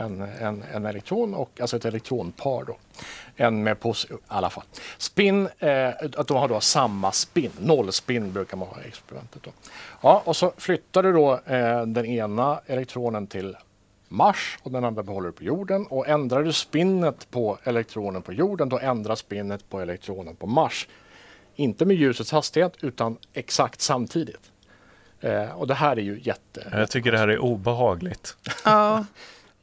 en, en, en elektron och alltså ett elektronpar då. En med pos, i alla fall. Spin, eh, att de har då samma spin, nollspin brukar man ha i experimentet då. Ja, och så flyttar du då eh, den ena elektronen till Mars och den andra behåller du på jorden. Och ändrar du spinnet på elektronen på jorden, då ändras spinnet på elektronen på Mars. Inte med ljusets hastighet, utan exakt samtidigt. Eh, och det här är ju jätte... Jag tycker det här är obehagligt. Ja,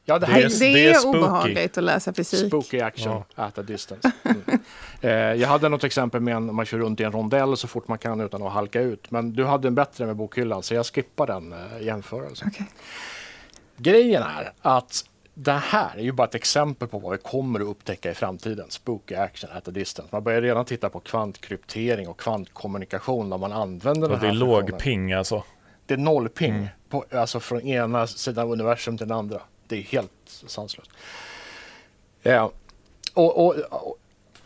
Ja, det det här det, är, är- det är är obehagligt att läsa fysik. spooky action at a distance. Mm. Eh, jag hade något exempel med en, om man kör runt i en rondell så fort man kan utan att halka ut. Men du hade en bättre med bokhyllan, så jag skippar den eh, jämförelsen. Okej. Grejen är att det här är ju bara ett exempel på vad vi kommer att upptäcka i framtiden. Spooky action at a distance. Man börjar redan titta på kvantkryptering och kvantkommunikation när man använder Och den det är här låg ping alltså. Det är nollping, Mm. på, alltså från ena sidan universum till den andra. Det är helt sanslöst. Ja. Och, och, och,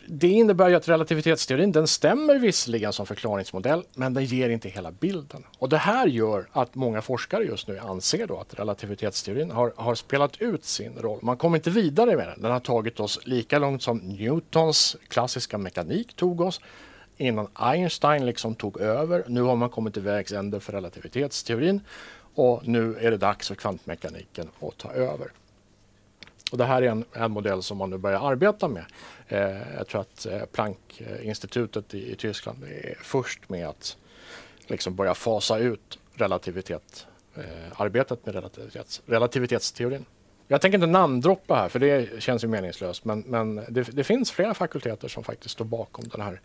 det innebär ju att relativitetsteorin den stämmer visserligen som förklaringsmodell, men den ger inte hela bilden. Och det här gör att många forskare just nu anser då att relativitetsteorin har, har spelat ut sin roll. Man kommer inte vidare med den. Den har tagit oss lika långt som Newtons klassiska mekanik tog oss innan Einstein liksom tog över. Nu har man kommit till vägs ände för relativitetsteorin och nu är det dags för kvantmekaniken att ta över. Och det här är en, en modell som man nu börjar arbeta med. Eh, jag tror att eh, Planck-institutet i, i Tyskland är först med att liksom börja fasa ut relativitet, eh, arbetet med relativitets, relativitetsteorin. Jag tänker inte namndroppa här för det känns ju meningslöst men, men det, det, finns flera fakulteter som faktiskt står bakom den här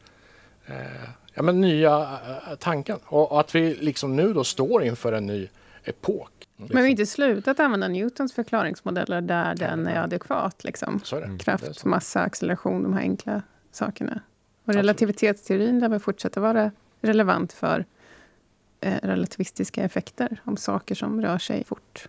eh, ja, men nya eh, tanken. Och, och, att vi liksom nu då står inför en ny epok. Men vi har inte slutat använda Newtons förklaringsmodeller där den är adekvat. Liksom. Är. Kraft, massa, acceleration, de här enkla sakerna. Och relativitetsteorin lär väl fortsätta vara relevant för eh, relativistiska effekter om saker som rör sig fort.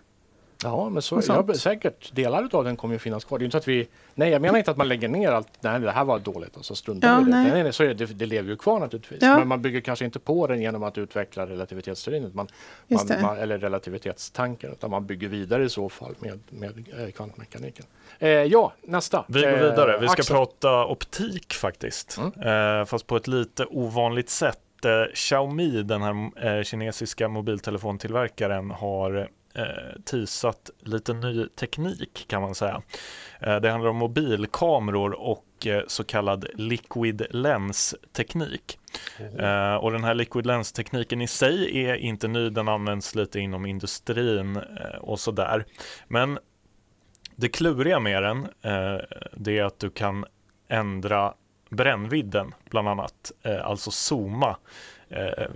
Ja, men så, ja, säkert delar av den kommer ju finnas kvar. Det är inte att vi, nej, jag menar inte att man lägger ner allt. Nej, det här var dåligt och så struntar ja, vi i det. Nej. Nej, så är det, det lever ju kvar naturligtvis. Ja. Men man bygger kanske inte på den genom att utveckla relativitetsteorin man, man, man, eller relativitetstanken. Utan man bygger vidare i så fall med, med eh, kvantmekaniken. Eh, ja, nästa. Vi går vidare. Vi ska Axel. prata optik faktiskt. Mm. Eh, fast på ett lite ovanligt sätt. Eh, Xiaomi, den här eh, kinesiska mobiltelefontillverkaren, har eh, teasat lite ny teknik kan man säga. Eh, det handlar om mobilkameror och eh, så kallad liquid lens teknik. Oh. och den här liquid lens tekniken i sig är inte ny, den används lite inom industrin eh, och sådär. Men det kluriga med den, det är att du kan ändra brännvidden bland annat, alltså zooma Eh,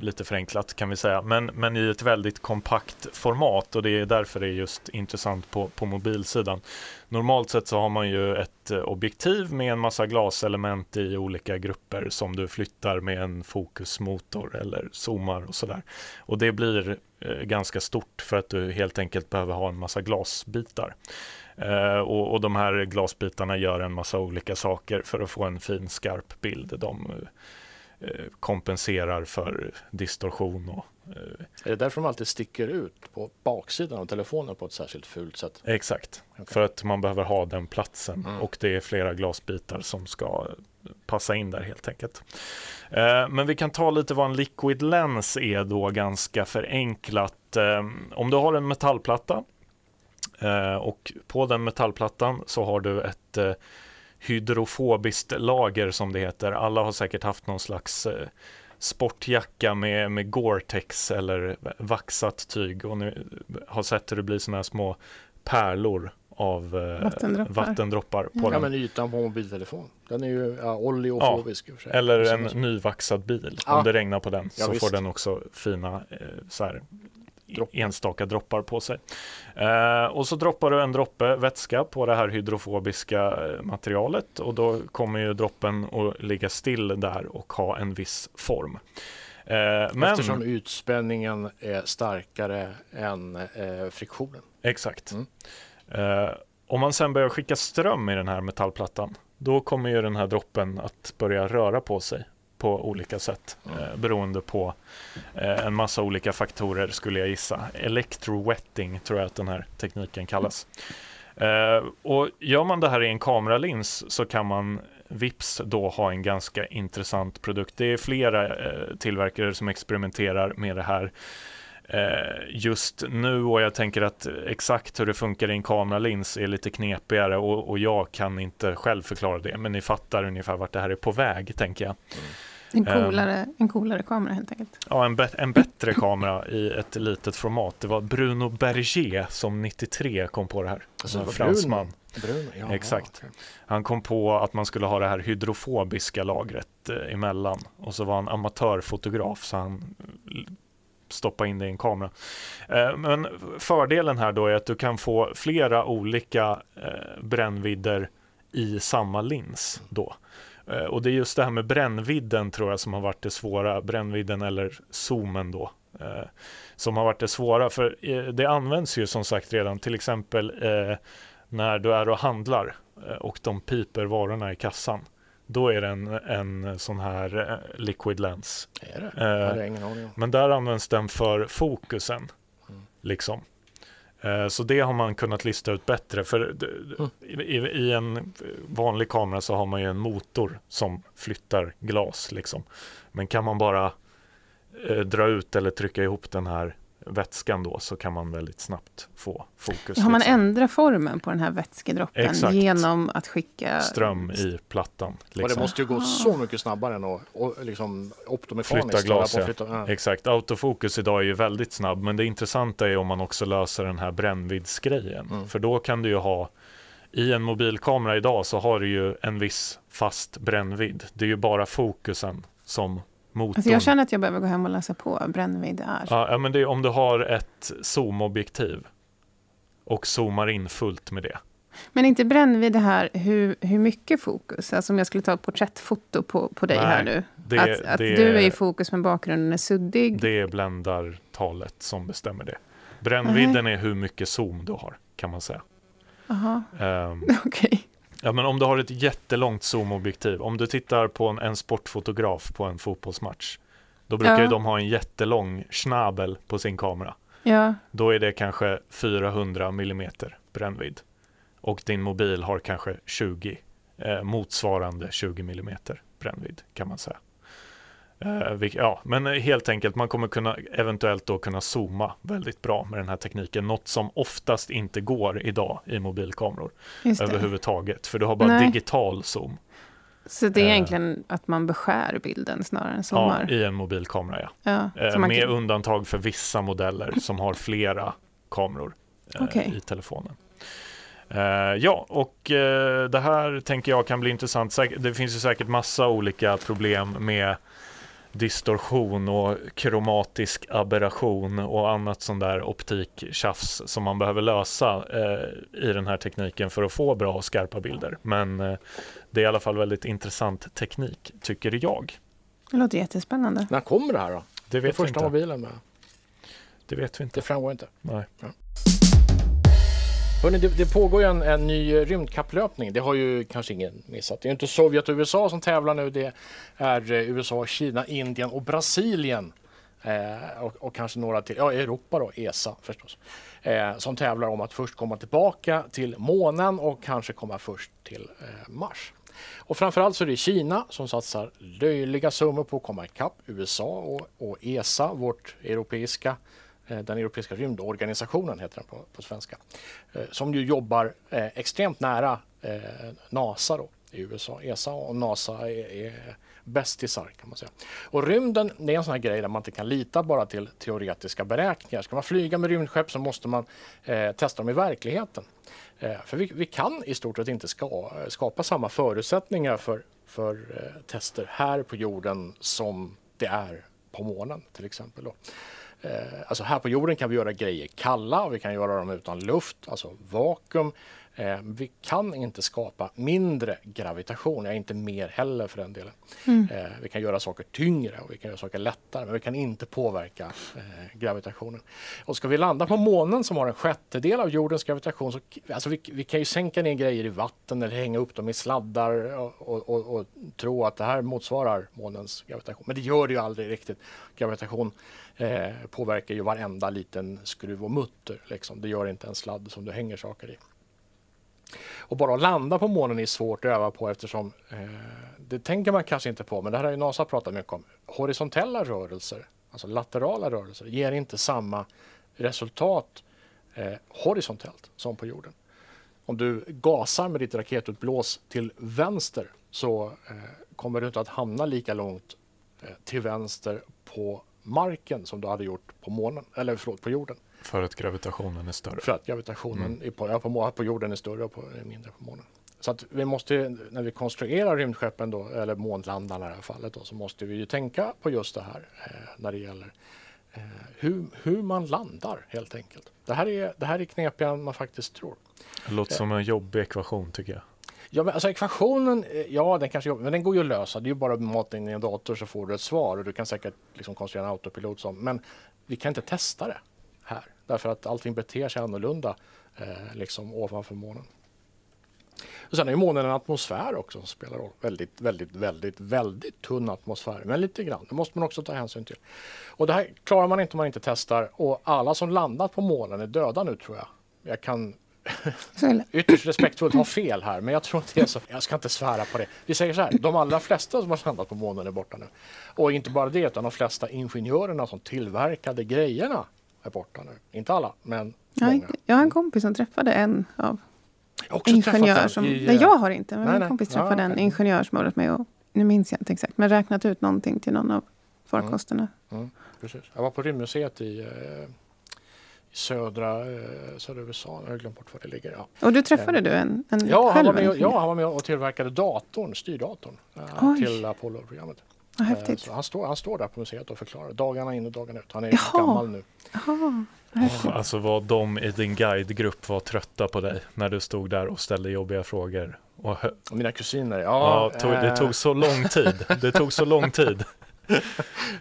lite förenklat kan vi säga, men, men i ett väldigt kompakt format och det är därför det är just intressant på, på mobilsidan. Normalt sett så har man ju ett eh, objektiv med en massa glaselement i olika grupper som du flyttar med en fokusmotor eller zoomar och sådär. Och det blir eh, ganska stort för att du helt enkelt behöver ha en massa glasbitar. Uh, och, och, de här glasbitarna gör en massa olika saker för att få en fin skarp bild. De eh, kompenserar för distorsion. Och, eh, är det därför de alltid sticker ut på baksidan av telefonen på ett särskilt fult sätt? Exakt, okay. för att man behöver ha den platsen mm. och det är flera glasbitar som ska passa in där helt enkelt. Eh, men vi kan ta lite vad en liquid lens är då ganska förenklat. Om du har en metallplatta och på den metallplattan så har du ett hydrofobiskt lager som det heter. Alla har säkert haft någon slags eh, sportjacka med, med Gore-Tex eller vaxat tyg och ni har sett hur det blir sådana här små pärlor av eh, vattendroppar, vattendroppar på ja. den. Ja, men ytan på mobiltelefon. Den är ju ja, oleofobisk. Ja, eller en nyvaxad bil. Ja. Om det regnar på den så visst. får den också fina eh, så här, droppar. enstaka droppar på sig. Eh, och så droppar du en droppe vätska på det här hydrofobiska eh, materialet och då kommer ju droppen att ligga still där och ha en viss form. Eh, men, Eftersom utspänningen är starkare än eh, friktionen. Exakt. Mm. Eh, om man sen börjar skicka ström i den här metallplattan då kommer ju den här droppen att börja röra på sig på olika sätt eh, beroende på eh, en massa olika faktorer skulle jag gissa. Electrowetting tror jag att den här tekniken kallas. Eh, och gör man det här i en kameralins så kan man vips då ha en ganska intressant produkt. Det är flera eh, tillverkare som experimenterar med det här eh, just nu och jag tänker att exakt hur det funkar i en kameralins är lite knepigare och, och, jag kan inte själv förklara det men ni fattar ungefär vart det här är på väg tänker jag. Mm. En ehm. coolare, en coolare kamera helt enkelt. Ja, en, en bättre kamera i ett litet format. Det var Bruno Berger som 93 kom på det här. Alltså, en fransman. Bruno, ja, Exakt. Okay. Han kom på att man skulle ha det här hydrofobiska lagret eh, emellan. Och så var han amatörfotograf så han stoppa in det i en kamera. Eh, men fördelen här då är att du kan få flera olika eh, brännvidder i samma lins då. Eh, och det är just det här med brännvidden tror jag som har varit det svåra, brännvidden eller zoomen då. Eh, som har varit det svåra, för eh, det används ju som sagt redan till exempel när du är och handlar och de piper varorna i kassan. Då är det en, en sån här liquid lens. Är det? Eh, Men där används den för fokusen. Mm. Liksom. Eh, så det har man kunnat lista ut bättre. För mm. i, en vanlig kamera så har man ju en motor som flyttar glas. Liksom. Men kan man bara eh, dra ut eller trycka ihop den här vätskan då så kan man väldigt snabbt få fokus. Har man liksom. ändrat formen på den här vätskedroppen Exakt. genom att skicka... ström i plattan. Och det Liksom. måste ju gå så mycket snabbare än att och, liksom, optomekaniskt Flytta glas, flytta, ja. Exakt, autofokus idag är ju väldigt snabb men det intressanta är om man också löser den här brännviddsgrejen. Mm. För då kan du ju ha i en mobilkamera idag så har du ju en viss fast brännvidd. Det är ju bara fokusen som motorn. Alltså jag känner att jag behöver gå hem och läsa på brännvidd är. Ja, men det är om du har ett zoomobjektiv och zoomar in fullt med det. Men inte brännvidd här hur, hur mycket fokus? Alltså om jag skulle ta ett porträttfoto på, på dig Nej, här nu. Det, att att det, du är i fokus men bakgrunden är suddig. det är bländartalet som bestämmer det. Brännvidden är hur mycket zoom du har kan man säga. Jaha, Ehm, okej. Ja, men om du har ett jättelångt zoomobjektiv, om du tittar på en, en sportfotograf på en fotbollsmatch, då brukar Ja. ju de ha en jättelång schnabel på sin kamera. Ja, Då är det kanske 400 millimeter brännvidd. Och din mobil har kanske 20, eh, motsvarande 20 millimeter brännvidd kan man säga. Eh, ja, men helt enkelt, man kommer kunna eventuellt då kunna zooma väldigt bra med den här tekniken. Något som oftast inte går idag i mobilkameror överhuvudtaget. För du har bara Nej. digital zoom Så det är Eh. egentligen att man beskär bilden snarare än ja, zoomar? i en mobilkamera. Ja. Ja, Eh, med kan- undantag för vissa modeller som har flera kameror Okej. i telefonen. Ja, och det här tänker jag kan bli intressant. Det finns ju säkert massa olika problem med distorsion och kromatisk aberration och annat sån där optiktjafs som man behöver lösa eh, i den här tekniken för att få bra och skarpa bilder. Men eh, det är i alla fall väldigt intressant teknik, tycker jag. Det låter jättespännande. När kommer det här då? Det Det vet vi första inte. mobilen med? Det vet vi inte. Det framgår inte. Nej. Hörrni, det, det pågår ju en, en ny rymdkapplöpning. Det har ju kanske ingen missat. Det är inte Sovjet och USA som tävlar nu. Det är eh, USA, Kina, Indien och Brasilien. Eh, och, och kanske några till. Ja, Europa då, ESA förstås. Eh, som tävlar om att först komma tillbaka till månen och kanske komma först till eh, Mars. Och framförallt så är det Kina som satsar löjliga summor på att komma ikapp USA och, och ESA, vårt europeiska Eh, den europeiska rymdorganisationen heter den på, på svenska, eh, som ju jobbar eh, extremt nära NASA då, i USA. ESA och NASA är, är bästisar kan man säga. Och rymden det är en sån här grej där man inte kan lita bara till teoretiska beräkningar. Ska man flyga med rymdskepp så måste man eh, testa dem i verkligheten. Eh, för vi, vi kan i stort sett inte ska, skapa samma förutsättningar för, för eh, tester här på jorden som det är på månen till exempel. Då. Eh, alltså här på jorden kan vi göra grejer kalla och vi kan göra dem utan luft, alltså vakuum. Eh, vi kan inte skapa mindre gravitation, ja, inte mer heller för den delen. Eh, vi kan göra saker tyngre och vi kan göra saker lättare, men vi kan inte påverka gravitationen. Och ska vi landa på månen som har en sjättedel av jordens gravitation, så alltså vi, vi kan ju sänka ner grejer i vatten eller hänga upp dem i sladdar och, och, och, och tro att det här motsvarar månens gravitation. Men det gör det ju aldrig riktigt. Gravitation eh, påverkar ju varenda liten skruv och mutter. Liksom. Det gör inte en sladd som du hänger saker i. Och bara att landa på månen är svårt att öva på eftersom eh, det tänker man kanske inte på, men det här har ju NASA pratat mycket om. Horisontella rörelser, alltså laterala rörelser, ger inte samma resultat eh, horisontellt som på jorden. Om du gasar med ditt raketutblås till vänster så eh, kommer du inte att hamna lika långt eh, till vänster på marken som du hade gjort på månen, eller förlåt, på jorden. För att gravitationen är större. För att gravitationen är på, ja, på, på jorden är större och på, är mindre på månen. Så att vi måste, när vi konstruerar rymdskeppen då, eller månlandarna i det här fallet då, så måste vi ju tänka på just det här eh, när det gäller eh, hur, hur man landar helt enkelt. Det här är, det här är knepigare än man faktiskt tror. Det låter som en jobbig ekvation tycker jag. Ja, men alltså ekvationen, eh, ja den kanske jobbar, men den går ju att lösa. Det är ju bara att mata in i en dator så får du ett svar och du kan säkert liksom konstruera en autopilot som, men vi kan inte testa det här därför att allting beter sig annorlunda eh, liksom ovanför månen. Och sen är ju månen en atmosfär också som spelar roll. Väldigt, väldigt, väldigt, väldigt tunn atmosfär, men lite grann. Det måste man också ta hänsyn till. Och det här klarar man inte om man inte testar och alla som landat på månen är döda nu tror jag. Jag kan ytterst respektfullt ha fel här, men jag tror att det är så. Jag ska inte svära på det. Vi säger så här, de allra flesta som har landat på månen är borta nu. Och inte bara det, utan de flesta ingenjörerna som tillverkade grejerna är borta nu. Inte alla, men Jag, många. har- jag har en kompis som träffade en av Jag har också träffat ingenjör den som... i, nej, jag har inte. Men nej, min nej. kompis Ja, träffade en okej. ingenjör som har varit med och, nu minns jag inte exakt, men räknat ut någonting till någon av farkosterna. Mm, precis. Jag var på rymdmuseet i, eh, i södra, eh, södra USA. Jag har glömt bort var det ligger. Ja, Och du träffade du en, en ja, han, själv var med, och- ja han var med och tillverkade datorn, styrdatorn eh, Oj. till Apollo-programmet. Vad Eh, häftigt. Så han, står, han står där på museet och förklarar dagarna in och dagarna ut. Han är Jaha. gammal nu. Jaha, häftigt. Alltså vad de i din guidegrupp var trötta på dig när du stod där och ställde jobbiga frågor. Och Och mina kusiner, ja, ja. tog, det eh, tog så lång tid. Det tog så lång tid.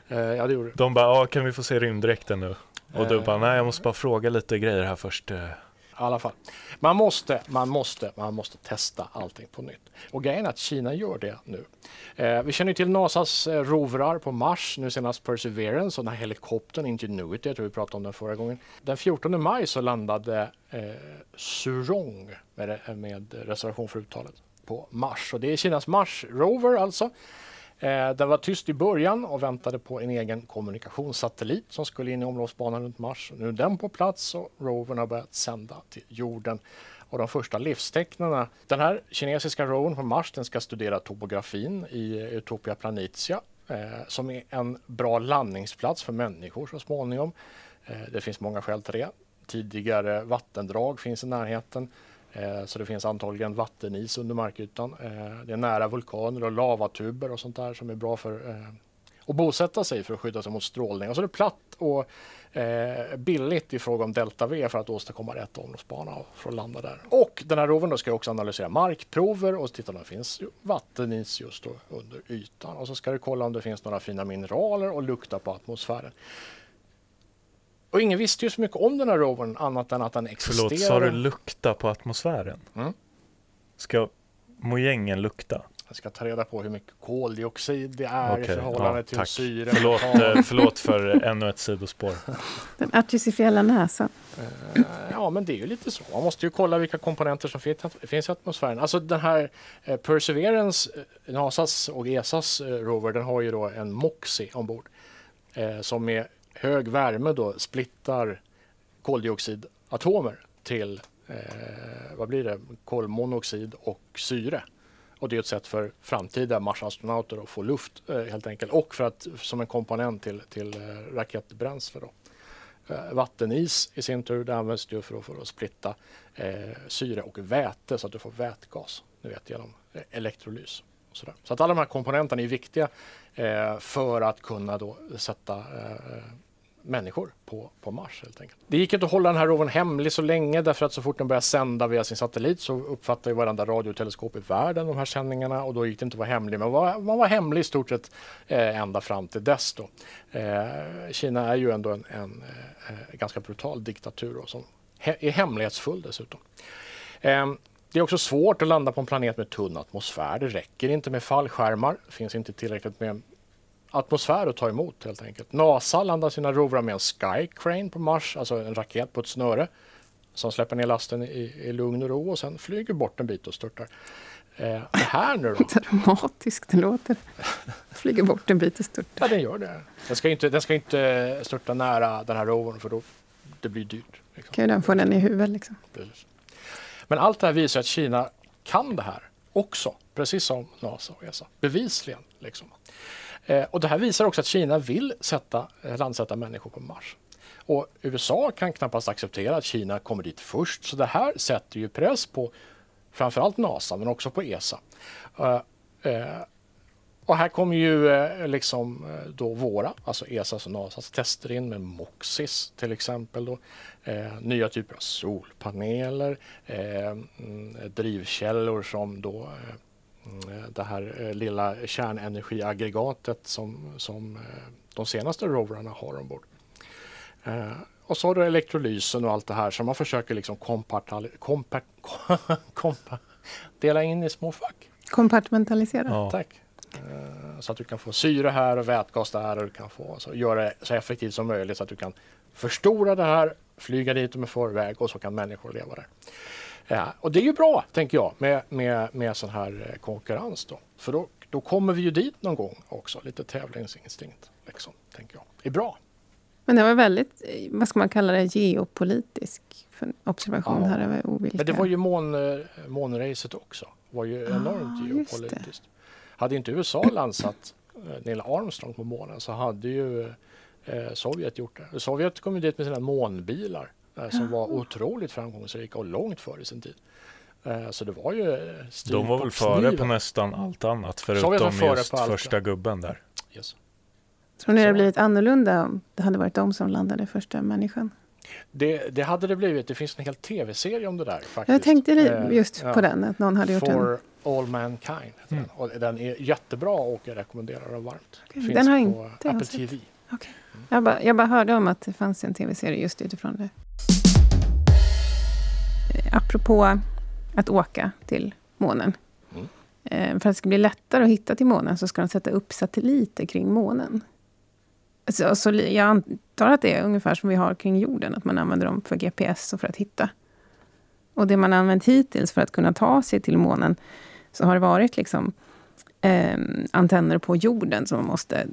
eh, ja, det gjorde det. De bara, ja, kan vi få se rymddräkten nu? Och du Eh. bara, nej jag måste bara fråga lite grejer här först. eh." I alla fall. Man måste, man måste, man måste testa allting på nytt. Och grejen är att Kina gör det nu. Eh, vi känner till Nasas eh, rovrar på Mars, nu senast Perseverance och den här helikoptern Ingenuity, jag tror vi pratade om den förra gången. Den 14 maj så landade eh, Surong med, med reservation för uttalet på Mars. Och det är Kinas Mars Rover alltså. Eh, den var tyst i början och väntade på en egen kommunikationssatellit som skulle in i omloppsbanan runt Mars. Nu är den på plats och rovern har börjat sända till jorden. Och de första livstecknarna. Den här kinesiska rovern på Mars den ska studera topografin i Utopia Planitia eh, som är en bra landningsplats för människor så småningom. Eh, det finns många skäl till det. Tidigare vattendrag finns i närheten. Eh, så det finns antagligen vattenis under markytan. Eh, det är nära vulkaner och lavatuber och sånt där som är bra för eh, att bosätta sig för att skydda sig mot strålning. Och så är det platt och billigt i fråga om delta V för att åstadkomma rätt omloppsbana för att landa där. Och den här rovern då ska också analysera markprover och titta om det finns vattenis just under ytan. Och så ska du kolla om det finns några fina mineraler och lukta på atmosfären. Och ingen visste ju så mycket om den här rovern annat än att den existerar. Förlåt, sa du lukta på atmosfären? Mm. Ska mojängen lukta? Jag ska ta reda på hur mycket koldioxid det är i Okej, förhållande ja, till tack. syre. Förlåt, eh, förlåt för ännu ett sidospår. Den artificiella näsan. Eh, Ja, men det är ju lite så. Man måste ju kolla vilka komponenter som fin- finns i atmosfären. Alltså den här eh, Perseverance, eh, Nasas och ESAs eh, rover, den har ju då en MOXIE ombord eh, som med hög värme då splittar koldioxidatomer till eh, vad blir det? kolmonoxid och syre. Och det är ett sätt för framtida Marsastronauter att få luft eh, helt enkelt och för att som en komponent till, till eh, raketbränsle. Då. Eh, vattenis i sin tur det används ju för att, för att splitta eh, syre och väte så att du får vätgas. Du vet genom eh, elektrolys. Och sådär. Så att alla de här komponenterna är viktiga eh, för att kunna då sätta eh, människor på, på Mars helt enkelt. Det gick inte att hålla den här rovern hemlig så länge därför att så fort den började sända via sin satellit så uppfattar ju varenda radioteleskop i världen de här sändningarna och då gick det inte att vara hemlig. Men var, man var hemlig i stort sett eh, ända fram till dess då. Eh, Kina är ju ändå en, en eh, ganska brutal diktatur då, som he- är hemlighetsfull dessutom. Eh, det är också svårt att landa på en planet med tunn atmosfär. Det räcker inte med fallskärmar. Det finns inte tillräckligt med atmosfär att ta emot helt enkelt. NASA landar sina rovrar med en Sky Crane på Mars, alltså en raket på ett snöre som släpper ner lasten i, i lugn och ro och sen flyger bort en bit och störtar. Eh, det här nu då? Dramatiskt det låter. Flyger bort en bit och störtar. Ja, den gör det. Den ska inte, den ska inte störta nära den här rovern för då det blir dyrt. Liksom. Kan ju den få den i huvudet liksom. Precis. Men allt det här visar att Kina kan det här också, precis som NASA och ESA. Bevisligen. Liksom. Eh, och det här visar också att Kina vill sätta, eh, landsätta människor på Mars. Och USA kan knappast acceptera att Kina kommer dit först, så det här sätter ju press på framförallt NASA men också på ESA. Eh, och här kommer ju liksom då våra, alltså ESAs och NASAs tester in med MOXIS till exempel. Då. Eh, nya typer av solpaneler, eh, mm, drivkällor som då eh, det här eh, lilla kärnenergiaggregatet som, som eh, de senaste rovrarna har ombord. Eh, och så har du elektrolysen och allt det här som man försöker liksom kompartali- kompart, kompa, dela in i små fack. Kompartmentalisera. Ja. Tack. Eh, Så att du kan få syre här och vätgas där och du kan få så göra det så effektivt som möjligt så att du kan förstora det här, flyga dit med förväg och så kan människor leva där. Ja, och det är ju bra, tänker jag, med, med, med sån här eh, konkurrens då. För då, då kommer vi ju dit någon gång också, lite tävlingsinstinkt, liksom, tänker jag. Det är bra. Men det var väldigt, eh, vad ska man kalla det, geopolitisk observation Ja. här över olika... Men det var ju mån, eh, månracet också. Det var ju Ah, enormt det. geopolitiskt. Hade inte USA landsat eh, Neil Armstrong på månen så hade ju eh, Sovjet gjort det. Sovjet kom ju dit med sina månbilar eh, som var otroligt framgångsrika och långt före sin tid. Eh, så det var ju eh, De var väl före på nästan allt annat förutom före just allt, första gubben där. Yes. Tror ni det hade blivit annorlunda om det hade varit de som landade första människan? Det, det hade det blivit. Det finns en hel tv-serie om det där faktiskt. Jag tänkte Eh, just ja. på den, att någon hade gjort For en. All Mankind. Mm. Den. Och den är jättebra och jag rekommenderar den varmt. Okej, Finns den har på inte Apple sett. TV. Jag bara, jag bara hörde om att det fanns en tv-serie just utifrån det. Eh, Apropå att åka till månen. Mm. Eh, För att det ska bli lättare att hitta till månen så ska de sätta upp satelliter kring månen. Så, så li- jag antar att det är ungefär som vi har kring jorden, att man använder dem för GPS och för att hitta. Och det man använt hittills för att kunna ta sig till månen, så har det varit liksom eh, antenner på jorden som man måste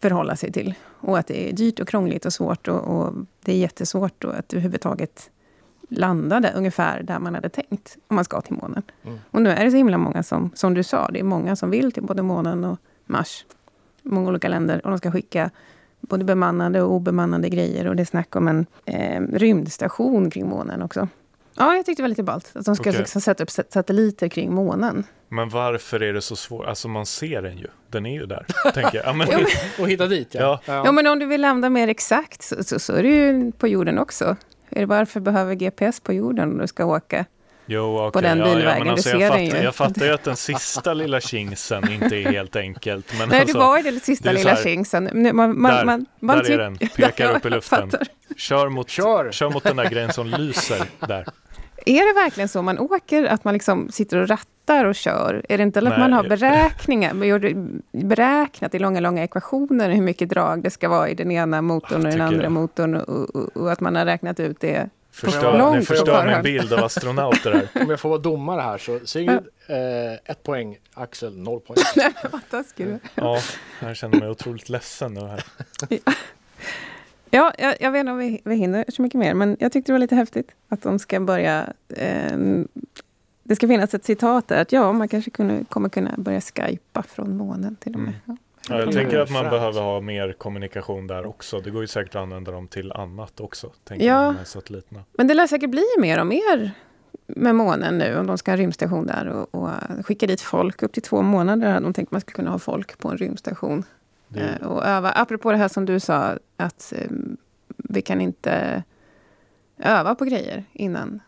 förhålla sig till. Och att det är dyrt och krångligt och svårt och, och det är jättesvårt att överhuvudtaget landa där, ungefär där man hade tänkt om man ska till månen. Mm. Och nu är det så himla många som, som du sa, det är många som vill till både månen och Mars. Många olika länder och de ska skicka både bemannade och obemannade grejer och det är snack om en eh, rymdstation kring månen också. Ja, jag tyckte det var lite ballt att de ska Okej. liksom sätta upp sat- satelliter kring månen. Men varför är det så svårt? Alltså man ser den ju. Den är ju där, tänker jag. Ja, men, Och hitta dit Ja. Ja, men om du vill landa mer exakt så, så, så är det ju på jorden också. Är det varför behöver GPS på jorden om du ska åka? Jo, okej. På den ja, ja, bilvägen, men du alltså, ser jag, den fattar, ju. jag fattar ju att den sista lilla kingsen inte är helt enkelt. Men Nej, alltså, det var ju det sista lilla här- Man, man, Där, man, man där är den. Pekar upp i luften. kör, mot, Kör! kör mot den där grejen som lyser där. Är det verkligen så man åker, att man liksom sitter och rattar och kör? Är det inte att man har beräkningar, beräknat i långa, långa ekvationer hur mycket drag det ska vara i den ena motorn och den andra jag. motorn och, och, och att man har räknat ut det. Förstör, ni förstör min bild av astronauter här. Om jag får vara domare här så Sigrid, eh, ett poäng. Axel, noll poäng. Vad taskig du. Ja, jag känner mig otroligt ledsen nu här. Ja, jag, jag vet inte om vi, vi hinner så mycket mer, men jag tyckte det var lite häftigt att de ska börja... ehm, det ska finnas ett citat där, att ja, man kanske kunde, kommer kunna börja skypa från månen till och med. Mm. Ja. Ja, jag Det tänker att man behöver ha mer kommunikation där också. Det går ju säkert att använda dem till annat också. Tänker Ja. jag, satelliterna. Men det lär säkert bli mer och mer med månen nu, om de ska ha en rymdstation där och, och skicka dit folk. Upp till två månader de tänkt att man skulle kunna ha folk på en rymdstation. Det Eh, och öva. Apropå det här som du sa, att eh, vi kan inte öva på grejer innan.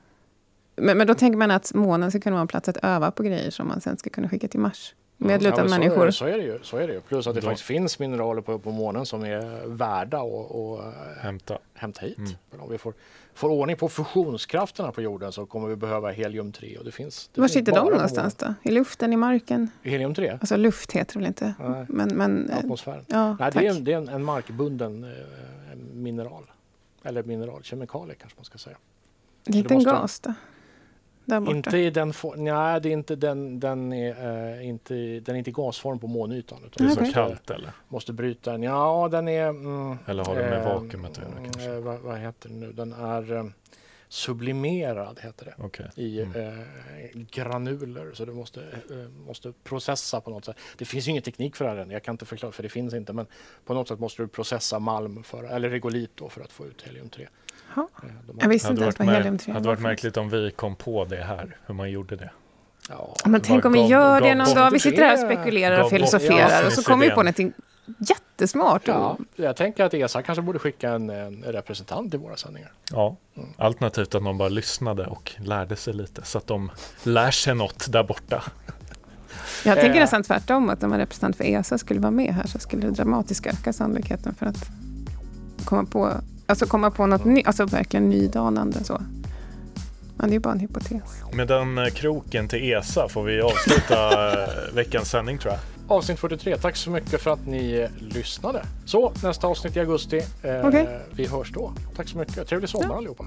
Men, men då tänker man att månen ska kunna vara en plats att öva på grejer som man sen ska kunna skicka till Mars. Medlutade Ja, människor. Så, så, är det ju, så är det ju. Plus att det Då- faktiskt finns mineraler på, på månen som är värda att att, eh, hämta. hämta hit. Mm. Men om vi får, får ordning på fusionskrafterna på jorden så kommer vi behöva helium-3. Och det finns, det Var sitter de någonstans då? I luften, i marken? månen. Helium-3? Alltså luft heter det väl inte? Nej. Men, men eh, Atmosfären. ja, Nej, det är, en, det är en, en markbunden eh, mineral. Eller mineral, kemikalie kanske man ska säga. det är det inte en måste- gas då? Där borta? Inte i den formen, nej det är inte den, den är eh, inte, den är inte i gasform på månytan. Utan Det är vi så kallt eller? måste bryta den. Ja, den är... Mm, Eller har det med eh, vakuumet att göra kanske? eh, vad, vad heter det nu? Den är sublimerad heter det. Okej. i Mm. eh, granuler så du måste, eh, måste processa på något sätt. Det finns ju ingen teknik för det här än, jag kan inte förklara för det finns inte men på något sätt måste du processa malm för, eller regolit då för att få ut helium-3. Jaha. De Jag visste Hade inte ens varit, vad mär- helium-3 hade var varit märkligt om vi kom på det här, hur man gjorde det. ja, Men tänk om vi gör det någon dag. Vi sitter här och det. spekulerar och filosoferar och så kommer vi på någonting jättesmart. ja, jag tänker att ESA kanske borde skicka en, en representant i våra sändningar. Ja. Mm. Alternativt att någon bara lyssnade och lärde sig lite så att de lär sig något där borta. Jag tänker Eh. nästan tvärtom, att om en representant för ESA skulle vara med här så skulle det dramatiskt öka sannolikheten för att komma på, alltså komma på något nytt, alltså verkligen nydanande så. Men det är ju bara en hypotes. Med den eh, kroken till ESA får vi avsluta eh, veckans sändning tror jag. Avsnitt 43, tack så mycket för att ni eh, lyssnade. Så, nästa avsnitt i augusti. Eh, Okej. Vi hörs då. Tack så mycket, trevlig sommar Ja. allihopa.